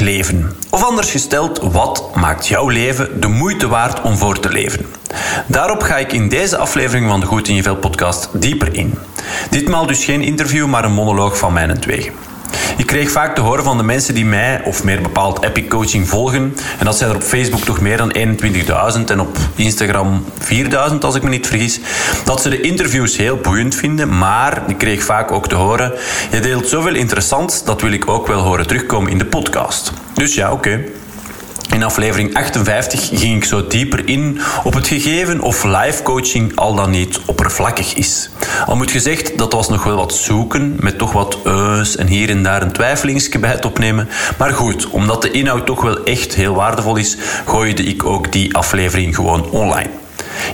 leven? Of anders gesteld, wat maakt jouw leven de moeite waard om voor te leven? Daarop ga ik in deze aflevering van de Goed in je Vel podcast dieper in. Ditmaal dus geen interview, maar een monoloog van mijn twee. Ik kreeg vaak te horen van de mensen die mij, of meer bepaald Epic Coaching, volgen. En dat zijn er op Facebook toch meer dan 21.000 en op Instagram 4.000 als ik me niet vergis. Dat ze de interviews heel boeiend vinden, maar ik kreeg vaak ook te horen... Je deelt zoveel interessants, dat wil ik ook wel horen terugkomen in de podcast. Dus ja, oké. In aflevering 58 ging ik zo dieper in op het gegeven of live coaching al dan niet oppervlakkig is. Al moet gezegd, dat was nog wel wat zoeken, met toch wat eus en hier en daar een twijfelingsje bij het opnemen. Maar goed, omdat de inhoud toch wel echt heel waardevol is, gooide ik ook die aflevering gewoon online.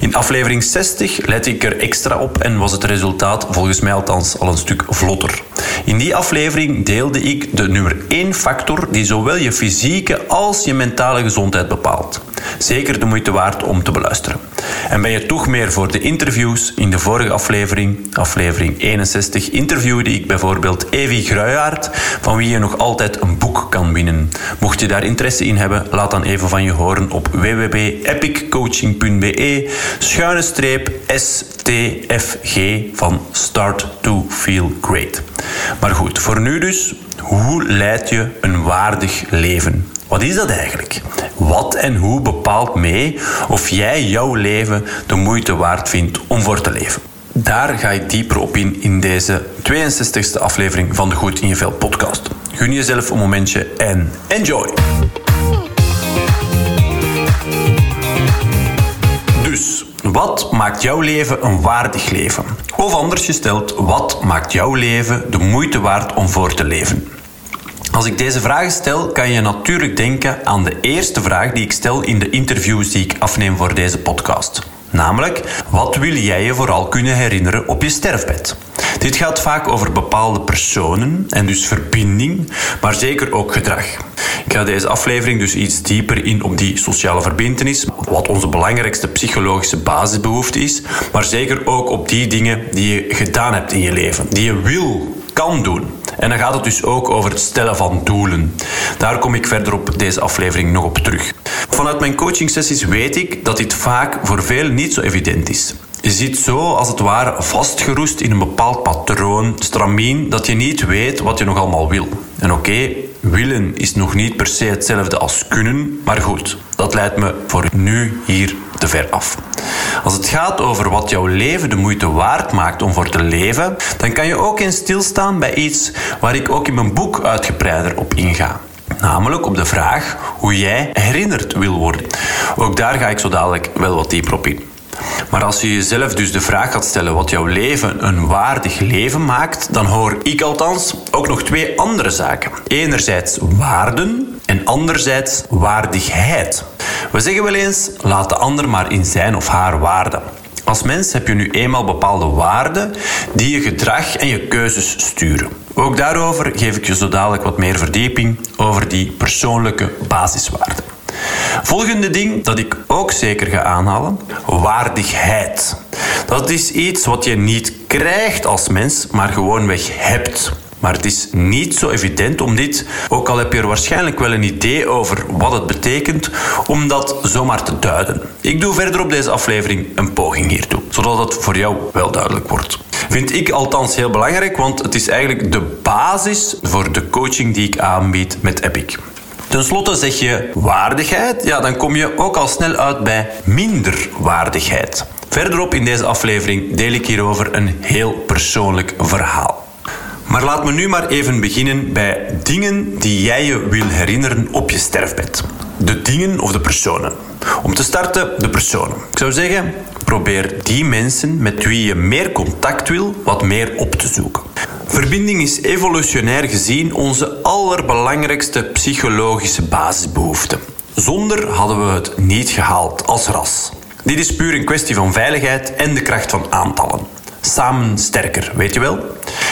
In aflevering 60 lette ik er extra op en was het resultaat volgens mij althans al een stuk vlotter. In die aflevering deelde ik de nummer 1 factor die zowel je fysieke als je mentale gezondheid bepaalt. Zeker de moeite waard om te beluisteren. En ben je toch meer voor de interviews? In de vorige aflevering, aflevering 61, interviewde ik bijvoorbeeld Evi Gruijaert, van wie je nog altijd een boek kan winnen. Mocht je daar interesse in hebben, laat dan even van je horen op www.epiccoaching.be schuine streep STFG van Start to Feel Great. Maar goed, voor nu dus, hoe leid je een waardig leven? Wat is dat eigenlijk? Wat en hoe bepaalt mee of jij jouw leven de moeite waard vindt om voor te leven? Daar ga ik dieper op in in deze 62e aflevering van de Goed in je Vel podcast. Gun jezelf een momentje en enjoy! Dus, wat maakt jouw leven een waardig leven? Of anders gesteld, wat maakt jouw leven de moeite waard om voor te leven? Als ik deze vragen stel, kan je natuurlijk denken aan de eerste vraag die ik stel in de interviews die ik afneem voor deze podcast. Namelijk, wat wil jij je vooral kunnen herinneren op je sterfbed? Dit gaat vaak over bepaalde personen en dus verbinding, maar zeker ook gedrag. Ik ga deze aflevering dus iets dieper in op die sociale verbindenis, wat onze belangrijkste psychologische basisbehoefte is, maar zeker ook op die dingen die je gedaan hebt in je leven, die je wil, kan doen. En dan gaat het dus ook over het stellen van doelen. Daar kom ik verder op deze aflevering nog op terug. Vanuit mijn coachingsessies weet ik dat dit vaak voor velen niet zo evident is. Je zit zo als het ware vastgeroest in een bepaald patroon, stramien, dat je niet weet wat je nog allemaal wil. En oké, willen is nog niet per se hetzelfde als kunnen, maar goed, dat leidt me voor nu hier te ver af. Als het gaat over wat jouw leven de moeite waard maakt om voor te leven, dan kan je ook eens stilstaan bij iets waar ik ook in mijn boek uitgebreider op inga. Namelijk op de vraag hoe jij herinnerd wil worden. Ook daar ga ik zo dadelijk wel wat dieper op in. Maar als je jezelf dus de vraag gaat stellen wat jouw leven een waardig leven maakt, dan hoor ik althans ook nog twee andere zaken. Enerzijds waarden en anderzijds waardigheid. We zeggen wel eens, laat de ander maar in zijn of haar waarde. Als mens heb je nu eenmaal bepaalde waarden die je gedrag en je keuzes sturen. Ook daarover geef ik je zo dadelijk wat meer verdieping over die persoonlijke basiswaarden. Volgende ding dat ik ook zeker ga aanhalen: waardigheid. Dat is iets wat je niet krijgt als mens, maar gewoonweg hebt. Maar het is niet zo evident om dit, ook al heb je er waarschijnlijk wel een idee over wat het betekent, om dat zomaar te duiden. Ik doe verder op deze aflevering een poging hiertoe, zodat het voor jou wel duidelijk wordt. Vind ik althans heel belangrijk, want het is eigenlijk de basis voor de coaching die ik aanbied met Epic. Ten slotte zeg je waardigheid, ja, dan kom je ook al snel uit bij minderwaardigheid. Verderop in deze aflevering deel ik hierover een heel persoonlijk verhaal. Maar laat me nu maar even beginnen bij dingen die jij je wil herinneren op je sterfbed. De dingen of de personen. Om te starten, de personen. Ik zou zeggen, probeer die mensen met wie je meer contact wil, wat meer op te zoeken. Verbinding is evolutionair gezien onze allerbelangrijkste psychologische basisbehoefte. Zonder hadden we het niet gehaald als ras. Dit is puur een kwestie van veiligheid en de kracht van aantallen. Samen sterker, weet je wel?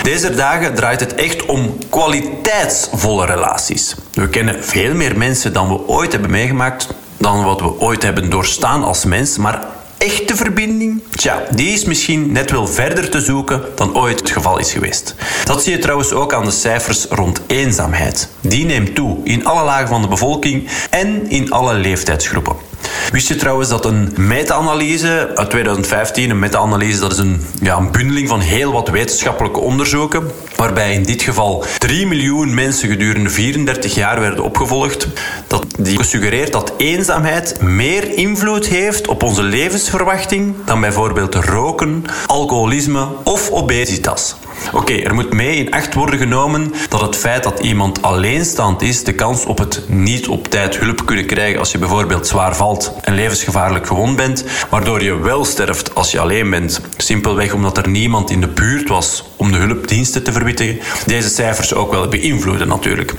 Deze dagen draait het echt om kwaliteitsvolle relaties. We kennen veel meer mensen dan we ooit hebben meegemaakt, dan wat we ooit hebben doorstaan als mens, maar echte verbinding, tja, die is misschien net wel verder te zoeken dan ooit het geval is geweest. Dat zie je trouwens ook aan de cijfers rond eenzaamheid. Die neemt toe in alle lagen van de bevolking en in alle leeftijdsgroepen. Wist je trouwens dat een meta-analyse uit 2015, een meta-analyse dat is een, ja, een bundeling van heel wat wetenschappelijke onderzoeken, waarbij in dit geval 3 miljoen mensen gedurende 34 jaar werden opgevolgd, dat die suggereert dat eenzaamheid meer invloed heeft op onze levensverwachting dan bijvoorbeeld roken, alcoholisme of obesitas. Oké, er moet mee in acht worden genomen dat het feit dat iemand alleenstaand is, de kans op het niet op tijd hulp kunnen krijgen als je bijvoorbeeld zwaar valt en levensgevaarlijk gewond bent, waardoor je wel sterft als je alleen bent, simpelweg omdat er niemand in de buurt was om de hulpdiensten te verwittigen, deze cijfers ook wel beïnvloeden natuurlijk.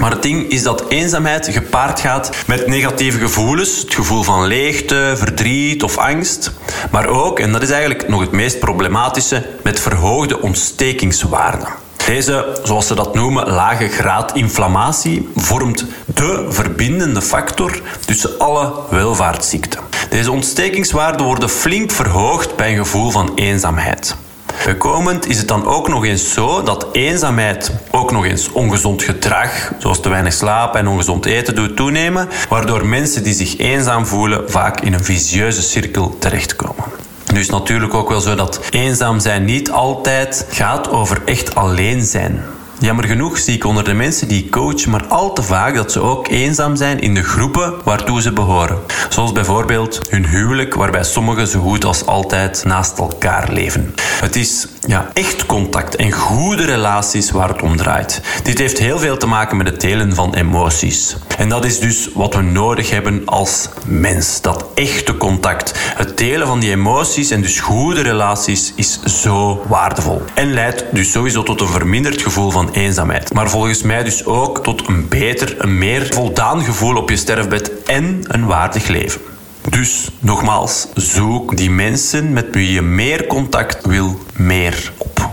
Maar het ding is dat eenzaamheid gepaard gaat met negatieve gevoelens. Het gevoel van leegte, verdriet of angst. Maar ook, en dat is eigenlijk nog het meest problematische, met verhoogde ontstekingswaarden. Deze, zoals ze dat noemen, lage graad inflammatie vormt de verbindende factor tussen alle welvaartsziekten. Deze ontstekingswaarden worden flink verhoogd bij een gevoel van eenzaamheid. Bijkomend is het dan ook nog eens zo dat eenzaamheid ook nog eens ongezond gedrag, zoals te weinig slapen en ongezond eten, doet toenemen, waardoor mensen die zich eenzaam voelen vaak in een vicieuze cirkel terechtkomen. Nu is natuurlijk ook wel zo dat eenzaam zijn niet altijd gaat over echt alleen zijn. Jammer genoeg zie ik onder de mensen die ik coach maar al te vaak dat ze ook eenzaam zijn in de groepen waartoe ze behoren. Zoals bijvoorbeeld hun huwelijk, waarbij sommigen zo goed als altijd naast elkaar leven. Het is ja, echt contact en goede relaties waar het om draait. Dit heeft heel veel te maken met het delen van emoties. En dat is dus wat we nodig hebben als mens. Dat echte contact. Het delen van die emoties en dus goede relaties is zo waardevol. En leidt dus sowieso tot een verminderd gevoel van eenzaamheid. Maar volgens mij dus ook tot een beter, een meer voldaan gevoel op je sterfbed en een waardig leven. Dus nogmaals, zoek die mensen met wie je meer contact wil, meer op.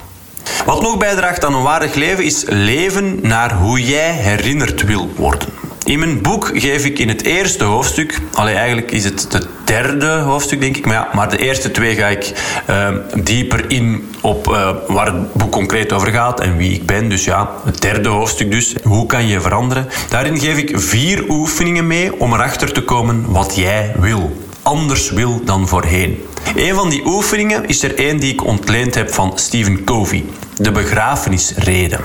Wat nog bijdraagt aan een waardig leven is leven naar hoe jij herinnerd wil worden. In mijn boek geef ik in het eerste hoofdstuk, allee, eigenlijk is het het derde hoofdstuk denk ik, maar, ja, maar de eerste twee ga ik uh, dieper in op uh, waar het boek concreet over gaat en wie ik ben. Dus ja, het derde hoofdstuk dus, hoe kan je veranderen. Daarin geef ik vier oefeningen mee om erachter te komen wat jij wil. Anders wil dan voorheen. Een van die oefeningen is er één die ik ontleend heb van Stephen Covey. De begrafenisreden.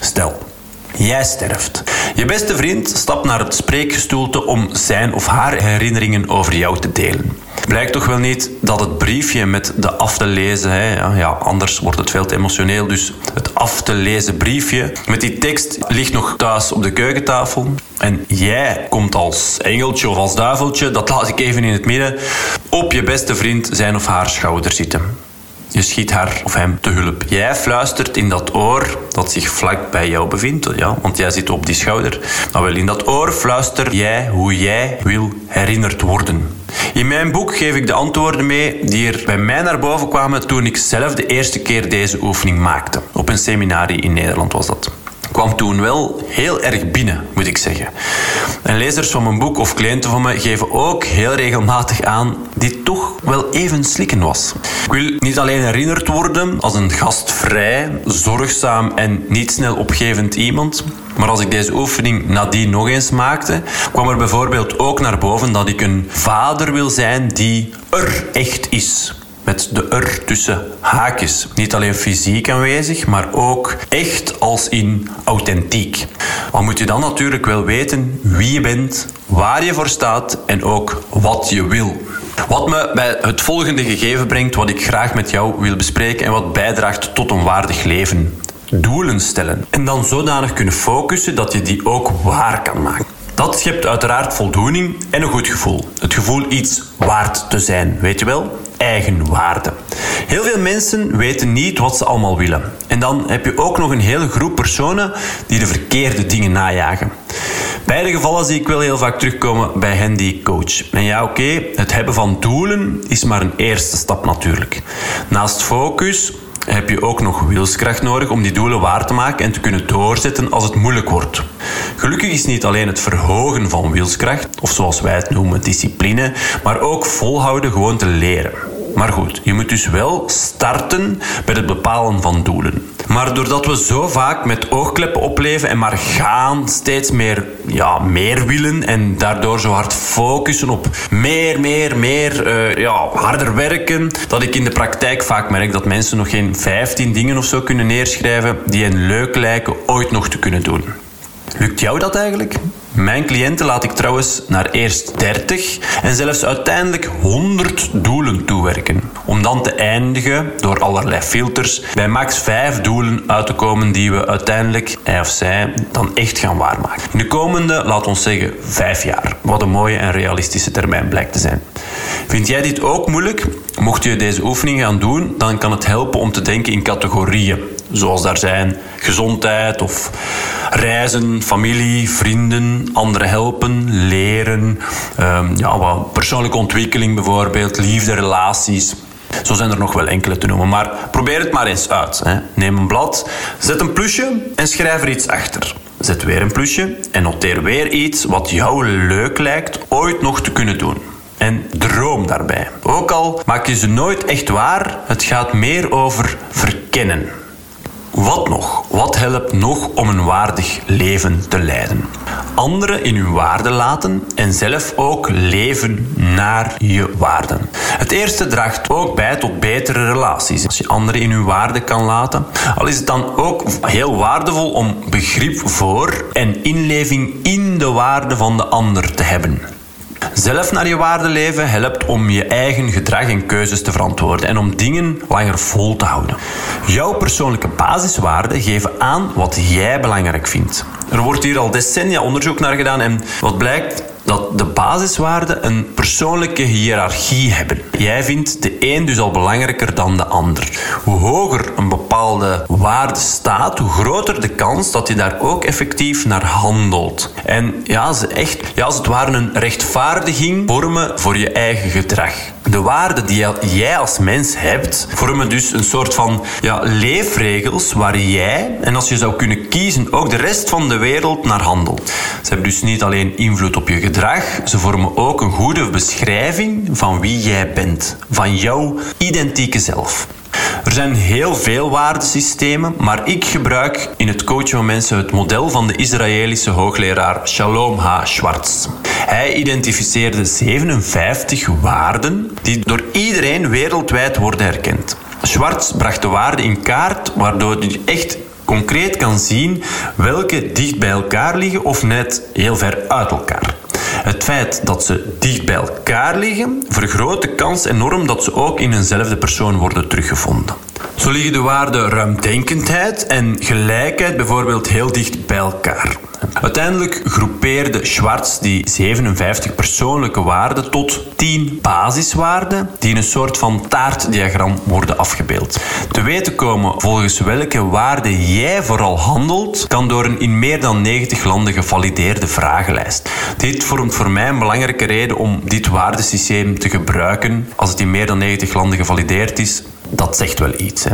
Stel, Jij sterft. Je beste vriend stapt naar het spreekgestoelte om zijn of haar herinneringen over jou te delen. Blijkt toch wel niet dat het briefje met de af te lezen, hè, ja, anders wordt het veel te emotioneel, dus het af te lezen briefje met die tekst ligt nog thuis op de keukentafel. En jij komt als engeltje of als duiveltje, dat laat ik even in het midden, op je beste vriend zijn of haar schouder zitten. Je schiet haar of hem te hulp. Jij fluistert in dat oor dat zich vlak bij jou bevindt, ja, want jij zit op die schouder. Maar wel in dat oor fluister jij hoe jij wil herinnerd worden. In mijn boek geef ik de antwoorden mee die er bij mij naar boven kwamen toen ik zelf de eerste keer deze oefening maakte. Op een seminarie in Nederland was dat kwam toen wel heel erg binnen, moet ik zeggen. En lezers van mijn boek of cliënten van me geven ook heel regelmatig aan dit toch wel even slikken was. Ik wil niet alleen herinnerd worden als een gastvrij, zorgzaam en niet snel opgevend iemand, maar als ik deze oefening nadien nog eens maakte, kwam er bijvoorbeeld ook naar boven dat ik een vader wil zijn die er echt is met de er tussen haakjes. Niet alleen fysiek aanwezig, maar ook echt als in authentiek. Maar moet je dan natuurlijk wel weten wie je bent, waar je voor staat en ook wat je wil. Wat me bij het volgende gegeven brengt, wat ik graag met jou wil bespreken en wat bijdraagt tot een waardig leven. Doelen stellen. En dan zodanig kunnen focussen dat je die ook waar kan maken. Dat schept uiteraard voldoening en een goed gevoel. Het gevoel iets waard te zijn, weet je wel? Eigenwaarde. Heel veel mensen weten niet wat ze allemaal willen. En dan heb je ook nog een hele groep personen die de verkeerde dingen najagen. Beide gevallen zie ik wel heel vaak terugkomen bij ik coach. En ja, oké, het hebben van doelen is maar een eerste stap natuurlijk. Naast focus heb je ook nog wilskracht nodig om die doelen waar te maken en te kunnen doorzetten als het moeilijk wordt. Gelukkig is niet alleen het verhogen van wilskracht, of zoals wij het noemen, discipline, maar ook volhouden gewoon te leren. Maar goed, je moet dus wel starten bij het bepalen van doelen. Maar doordat we zo vaak met oogkleppen opleven en maar gaan, steeds meer, ja, meer willen en daardoor zo hard focussen op meer, meer, meer, uh, ja, harder werken, dat ik in de praktijk vaak merk dat mensen nog geen 15 dingen of zo kunnen neerschrijven die hen leuk lijken ooit nog te kunnen doen. Lukt jou dat eigenlijk? Mijn cliënten laat ik trouwens naar eerst 30 en zelfs uiteindelijk 100 doelen toewerken. Om dan te eindigen, door allerlei filters, bij max 5 doelen uit te komen die we uiteindelijk, hij of zij, dan echt gaan waarmaken. De komende, laat ons zeggen, 5 jaar. Wat een mooie en realistische termijn blijkt te zijn. Vind jij dit ook moeilijk? Mocht je deze oefening gaan doen, dan kan het helpen om te denken in categorieën. Zoals daar zijn gezondheid of reizen, familie, vrienden, anderen helpen, leren, um, ja, wat persoonlijke ontwikkeling bijvoorbeeld, liefde, relaties. Zo zijn er nog wel enkele te noemen, maar probeer het maar eens uit. Hè. Neem een blad, zet een plusje en schrijf er iets achter. Zet weer een plusje en noteer weer iets wat jou leuk lijkt ooit nog te kunnen doen. En droom daarbij. Ook al maak je ze nooit echt waar, het gaat meer over verkennen. Wat nog? Wat helpt nog om een waardig leven te leiden? Anderen in hun waarde laten en zelf ook leven naar je waarden. Het eerste draagt ook bij tot betere relaties. Als je anderen in hun waarde kan laten, al is het dan ook heel waardevol om begrip voor en inleving in de waarde van de ander te hebben. Zelf naar je waarde leven helpt om je eigen gedrag en keuzes te verantwoorden en om dingen langer vol te houden. Jouw persoonlijke basiswaarden geven aan wat jij belangrijk vindt. Er wordt hier al decennia onderzoek naar gedaan en wat blijkt dat de basiswaarden een persoonlijke hiërarchie hebben. Jij vindt de een dus al belangrijker dan de ander. Hoe hoger een bepaalde waarde staat, hoe groter de kans dat je daar ook effectief naar handelt. En ja, ze echt, ja, als het ware een rechtvaardiging vormen voor je eigen gedrag. De waarden die jij als mens hebt, vormen dus een soort van ja, leefregels waar jij, en als je zou kunnen kiezen, ook de rest van de wereld naar handelt. Ze hebben dus niet alleen invloed op je gedrag, ze vormen ook een goede beschrijving van wie jij bent, van jouw identieke zelf. Er zijn heel veel waardesystemen, maar ik gebruik in het coachen van mensen het model van de Israëlische hoogleraar Shalom H. Schwartz. Hij identificeerde 57 waarden die door iedereen wereldwijd worden herkend. Schwartz bracht de waarden in kaart, waardoor je echt concreet kan zien welke dicht bij elkaar liggen of net heel ver uit elkaar. Het feit dat ze dicht bij elkaar liggen vergroot de kans enorm dat ze ook in eenzelfde persoon worden teruggevonden. Zo liggen de waarden ruimdenkendheid en gelijkheid bijvoorbeeld heel dicht bij elkaar. Uiteindelijk groepeerde Schwartz die 57 persoonlijke waarden tot 10 basiswaarden die in een soort van taartdiagram worden afgebeeld. Te weten komen volgens welke waarden jij vooral handelt, kan door een in meer dan 90 landen gevalideerde vragenlijst. Dit vormt voor mij een belangrijke reden om dit waardesysteem te gebruiken als het in meer dan 90 landen gevalideerd is dat zegt wel iets. Hè.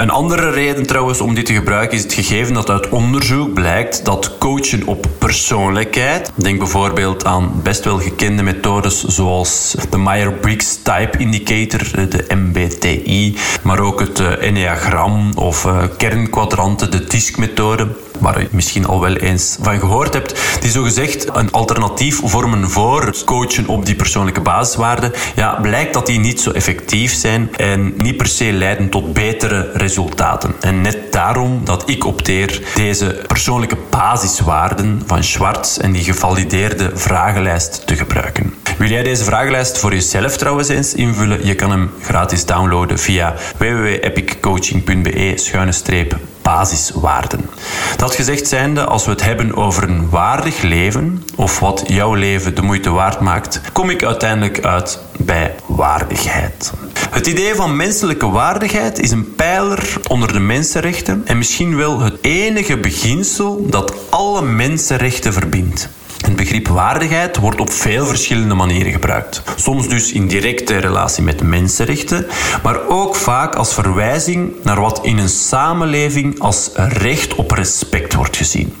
Een andere reden trouwens om dit te gebruiken is het gegeven dat uit onderzoek blijkt dat coachen op persoonlijkheid, denk bijvoorbeeld aan best wel gekende methodes zoals de Meyer-Briggs Type Indicator, de MBTI, maar ook het eh, Enneagram of uh, kernkwadranten, de DISC-methode, waar je misschien al wel eens van gehoord hebt, die zogezegd een alternatief vormen voor coachen op die persoonlijke basiswaarden, ja, blijkt dat die niet zo effectief zijn en niet per se leiden tot betere resultaten. En net daarom dat ik opteer deze persoonlijke basiswaarden van Schwartz en die gevalideerde vragenlijst te gebruiken. Wil jij deze vragenlijst voor jezelf trouwens eens invullen? Je kan hem gratis downloaden via www.epiccoaching.be basiswaarden. Dat gezegd zijnde, als we het hebben over een waardig leven, of wat jouw leven de moeite waard maakt, kom ik uiteindelijk uit bij waardigheid. Het idee van menselijke waardigheid is een pijler onder de mensenrechten en misschien wel het enige beginsel dat alle mensenrechten verbindt. Het begrip waardigheid wordt op veel verschillende manieren gebruikt. Soms dus in directe relatie met mensenrechten, maar ook vaak als verwijzing naar wat in een samenleving als recht op respect wordt gezien.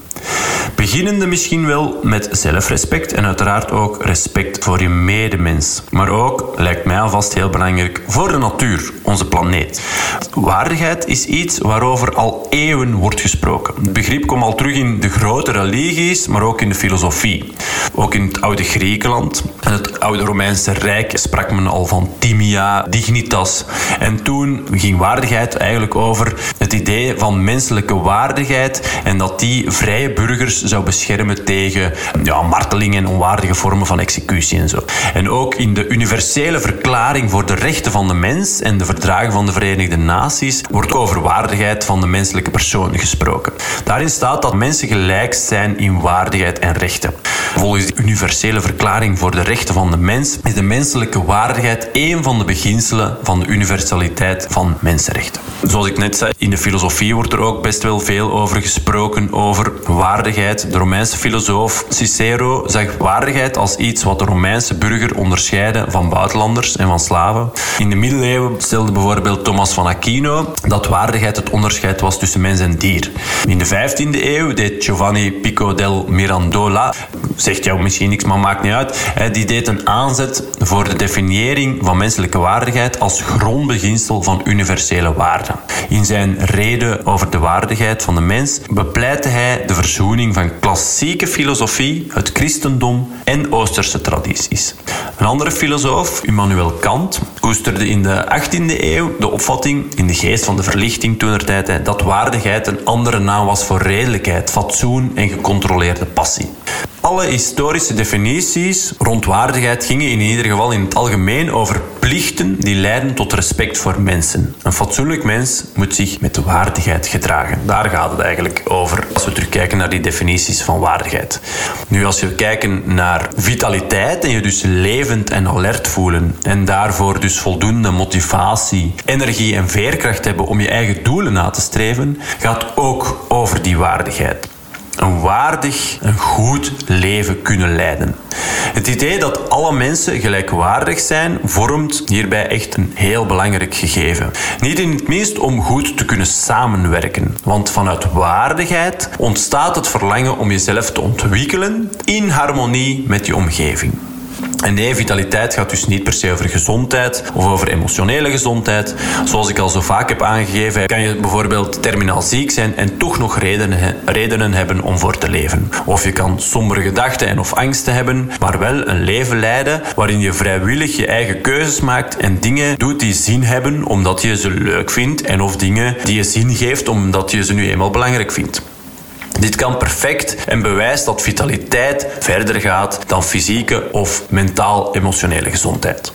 Beginnende misschien wel met zelfrespect en uiteraard ook respect voor je medemens. Maar ook, lijkt mij alvast heel belangrijk, voor de natuur, onze planeet. Waardigheid is iets waarover al eeuwen wordt gesproken. Het begrip komt al terug in de grote religies, maar ook in de filosofie. Ook in het oude Griekenland en het oude Romeinse Rijk sprak men al van timia, dignitas. En toen ging waardigheid eigenlijk over het idee van menselijke waardigheid en dat die burgers zou beschermen tegen ja, marteling en onwaardige vormen van executie en zo. En ook in de universele verklaring voor de rechten van de mens en de verdragen van de Verenigde Naties wordt over waardigheid van de menselijke persoon gesproken. Daarin staat dat mensen gelijk zijn in waardigheid en rechten. Volgens de universele verklaring voor de rechten van de mens is de menselijke waardigheid één van de beginselen van de universaliteit van mensenrechten. Zoals ik net zei, in de filosofie wordt er ook best wel veel over gesproken, over waardigheid. De Romeinse filosoof Cicero zag waardigheid als iets wat de Romeinse burger onderscheidde van buitenlanders en van slaven. In de middeleeuwen stelde bijvoorbeeld Thomas van Aquino dat waardigheid het onderscheid was tussen mens en dier. In de 15e eeuw deed Giovanni Pico del Mirandola, zegt jou misschien niks, maar maakt niet uit, die deed een aanzet voor de definiëring van menselijke waardigheid als grondbeginsel van universele waarden. In zijn reden over de waardigheid van de mens bepleitte hij de verzoening van klassieke filosofie, het christendom en Oosterse tradities. Een andere filosoof, Immanuel Kant, koesterde in de 18e eeuw de opvatting, in de geest van de verlichting toenertijd, dat waardigheid een andere naam was voor redelijkheid, fatsoen en gecontroleerde passie. Alle historische definities rond waardigheid gingen in ieder geval in het algemeen over plichten die leiden tot respect voor mensen. Een fatsoenlijk mens moet zich met waardigheid gedragen. Daar gaat het eigenlijk over als we terugkijken naar die definities van waardigheid. Nu, als we kijken naar vitaliteit en je dus levend en alert voelen en daarvoor dus voldoende motivatie, energie en veerkracht hebben om je eigen doelen na te streven, gaat ook over die waardigheid een waardig, een goed leven kunnen leiden. Het idee dat alle mensen gelijkwaardig zijn, vormt hierbij echt een heel belangrijk gegeven. Niet in het minst om goed te kunnen samenwerken, want vanuit waardigheid ontstaat het verlangen om jezelf te ontwikkelen in harmonie met je omgeving. En nee, vitaliteit gaat dus niet per se over gezondheid of over emotionele gezondheid. Zoals ik al zo vaak heb aangegeven, kan je bijvoorbeeld terminaal ziek zijn en toch nog redenen, redenen hebben om voor te leven. Of je kan sombere gedachten en of angsten hebben, maar wel een leven leiden waarin je vrijwillig je eigen keuzes maakt en dingen doet die zin hebben omdat je ze leuk vindt en of dingen die je zin geeft omdat je ze nu eenmaal belangrijk vindt. Dit kan perfect en bewijst dat vitaliteit verder gaat dan fysieke of mentaal-emotionele gezondheid.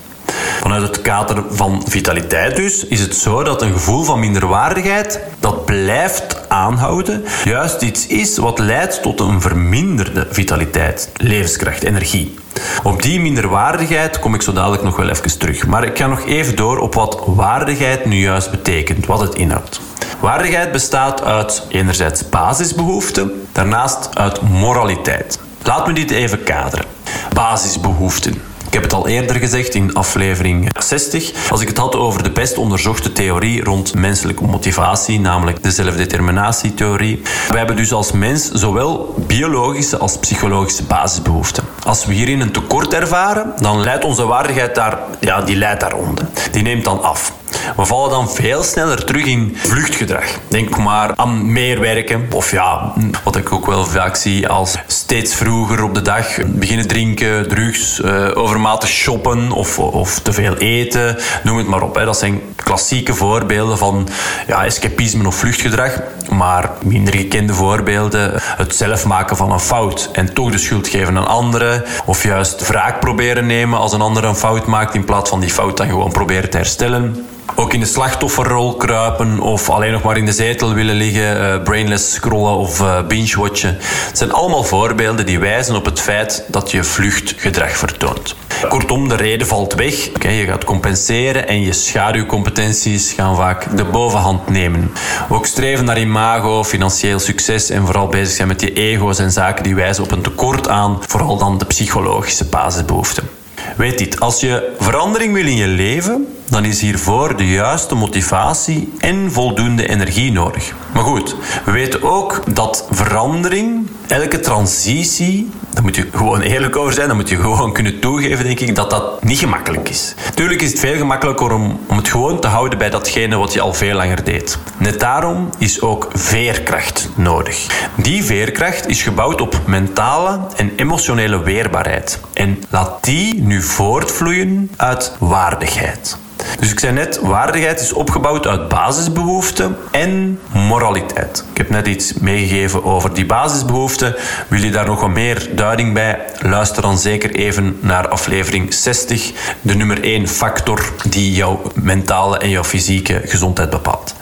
Vanuit het kader van vitaliteit dus is het zo dat een gevoel van minderwaardigheid dat blijft aanhouden juist iets is wat leidt tot een verminderde vitaliteit, levenskracht, energie. Op die minderwaardigheid kom ik zo dadelijk nog wel even terug. Maar ik ga nog even door op wat waardigheid nu juist betekent, wat het inhoudt. Waardigheid bestaat uit enerzijds basisbehoeften, daarnaast uit moraliteit. Laat me dit even kaderen. Basisbehoeften. Ik heb het al eerder gezegd in aflevering 60, als ik het had over de best onderzochte theorie rond menselijke motivatie, namelijk de zelfdeterminatietheorie. We hebben dus als mens zowel biologische als psychologische basisbehoeften. Als we hierin een tekort ervaren, dan leidt onze waardigheid daar, ja, die leidt daaronder. Die neemt dan af. We vallen dan veel sneller terug in vluchtgedrag. Denk maar aan meer werken. Of ja, wat ik ook wel vaak zie als steeds vroeger op de dag beginnen drinken, drugs, uh, overmatig shoppen of, of te veel eten. Noem het maar op. Hè. Dat zijn klassieke voorbeelden van ja, escapisme of vluchtgedrag. Maar minder gekende voorbeelden. Het zelf maken van een fout en toch de schuld geven aan anderen. Of juist wraak proberen nemen als een ander een fout maakt in plaats van die fout dan gewoon proberen te herstellen. Ook in de slachtofferrol kruipen of alleen nog maar in de zetel willen liggen, uh, brainless scrollen of uh, binge-watchen. Het zijn allemaal voorbeelden die wijzen op het feit dat je vluchtgedrag vertoont. Kortom, de reden valt weg. je gaat compenseren en je schaduwcompetenties gaan vaak de bovenhand nemen. Ook streven naar imago, financieel succes en vooral bezig zijn met je ego's en zaken die wijzen op een tekort aan, vooral dan de psychologische basisbehoeften. Weet dit, als je verandering wil in je leven, dan is hiervoor de juiste motivatie en voldoende energie nodig. Maar goed, we weten ook dat verandering, elke transitie, daar moet je gewoon eerlijk over zijn, dan moet je gewoon kunnen toegeven, denk ik, dat dat niet gemakkelijk is. Tuurlijk is het veel gemakkelijker om, om het gewoon te houden bij datgene wat je al veel langer deed. Net daarom is ook veerkracht nodig. Die veerkracht is gebouwd op mentale en emotionele weerbaarheid. En laat die nu voortvloeien uit waardigheid. Dus ik zei net, waardigheid is opgebouwd uit basisbehoeften en moraliteit. Ik heb net iets meegegeven over die basisbehoeften. Wil je daar nog wat meer duiding bij? Luister dan zeker even naar aflevering 60, de nummer 1 factor die jouw mentale en jouw fysieke gezondheid bepaalt.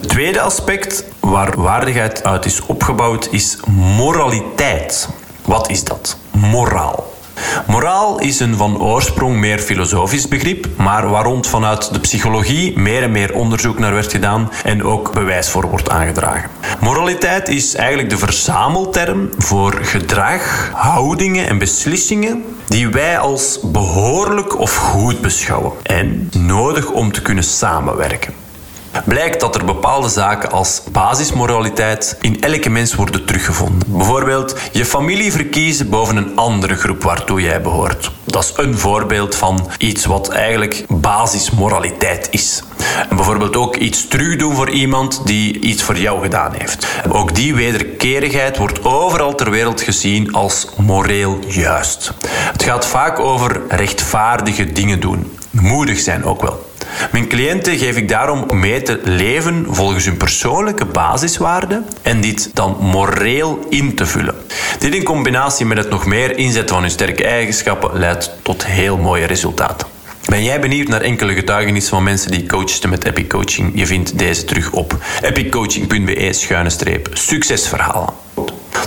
Het tweede aspect waar waardigheid uit is opgebouwd is moraliteit. Wat is dat? Moraal. Moraal is een van oorsprong meer filosofisch begrip, maar waar rond vanuit de psychologie meer en meer onderzoek naar werd gedaan en ook bewijs voor wordt aangedragen. Moraliteit is eigenlijk de verzamelterm voor gedrag, houdingen en beslissingen die wij als behoorlijk of goed beschouwen en nodig om te kunnen samenwerken blijkt dat er bepaalde zaken als basismoraliteit in elke mens worden teruggevonden. Bijvoorbeeld je familie verkiezen boven een andere groep waartoe jij behoort. Dat is een voorbeeld van iets wat eigenlijk basismoraliteit is. En bijvoorbeeld ook iets terugdoen voor iemand die iets voor jou gedaan heeft. Ook die wederkerigheid wordt overal ter wereld gezien als moreel juist. Het gaat vaak over rechtvaardige dingen doen. Moedig zijn ook wel. Mijn cliënten geef ik daarom mee te leven volgens hun persoonlijke basiswaarden en dit dan moreel in te vullen. Dit in combinatie met het nog meer inzetten van hun sterke eigenschappen leidt tot heel mooie resultaten. Ben jij benieuwd naar enkele getuigenissen van mensen die coachten met Epic Coaching? Je vindt deze terug op epiccoaching.be succesverhalen.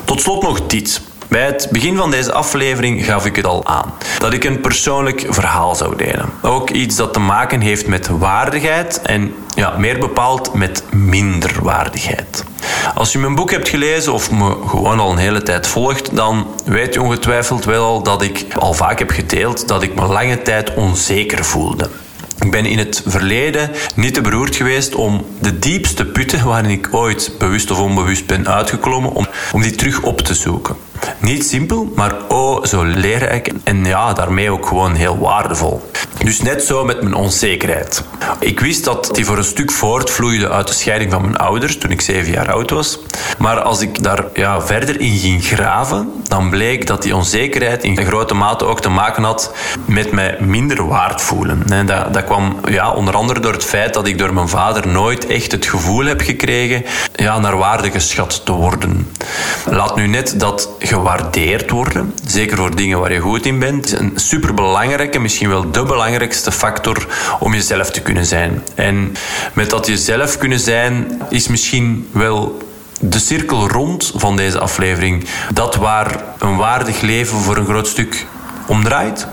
Tot slot nog dit. Bij het begin van deze aflevering gaf ik het al aan. Dat ik een persoonlijk verhaal zou delen. Ook iets dat te maken heeft met waardigheid en ja, meer bepaald met minderwaardigheid. Als je mijn boek hebt gelezen of me gewoon al een hele tijd volgt, dan weet je ongetwijfeld wel al dat ik al vaak heb gedeeld dat ik me lange tijd onzeker voelde. Ik ben in het verleden niet te beroerd geweest om de diepste putten waarin ik ooit bewust of onbewust ben uitgeklommen, om, om die terug op te zoeken. Niet simpel, maar oh zo leerrijk en ja, daarmee ook gewoon heel waardevol. Dus net zo met mijn onzekerheid. Ik wist dat die voor een stuk voortvloeide uit de scheiding van mijn ouders toen ik zeven jaar oud was. Maar als ik daar ja, verder in ging graven, dan bleek dat die onzekerheid in grote mate ook te maken had met mij minder waard voelen. Dat, dat kwam ja, onder andere door het feit dat ik door mijn vader nooit echt het gevoel heb gekregen ja, naar waarde geschat te worden. Laat nu net dat gewaardeerd worden, zeker voor dingen waar je goed in bent, een superbelangrijke, misschien wel de belangrijkste factor om jezelf te kunnen zijn. En met dat jezelf kunnen zijn is misschien wel de cirkel rond van deze aflevering. Dat waar een waardig leven voor een groot stuk om draait.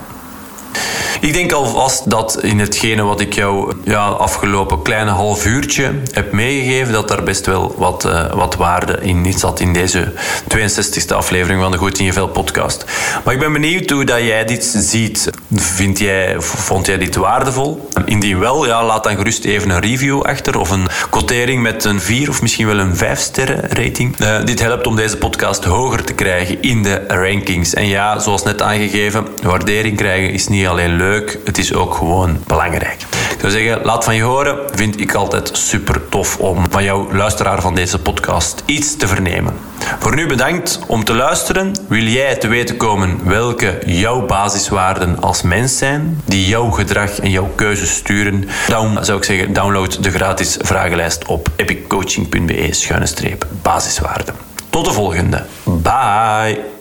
Ik denk alvast dat in hetgene wat ik jou ja, afgelopen kleine half uurtje heb meegegeven, dat daar best wel wat, uh, wat waarde in zat in deze 62e aflevering van de Goed in je Vel podcast. Maar ik ben benieuwd hoe dat jij dit ziet. Vind jij, vond jij dit waardevol? Indien wel, ja, laat dan gerust even een review achter of een quotering met een 4 of misschien wel een 5 sterren rating. Uh, dit helpt om deze podcast hoger te krijgen in de rankings. En ja, zoals net aangegeven, waardering krijgen is niet alleen leuk het is ook gewoon belangrijk. Ik zou zeggen, laat van je horen. Vind ik altijd super tof om van jouw luisteraar van deze podcast iets te vernemen. Voor nu bedankt om te luisteren. Wil jij te weten komen welke jouw basiswaarden als mens zijn, die jouw gedrag en jouw keuzes sturen? Dan zou ik zeggen, download de gratis vragenlijst op epiccoaching.be-basiswaarden. Tot de volgende. Bye!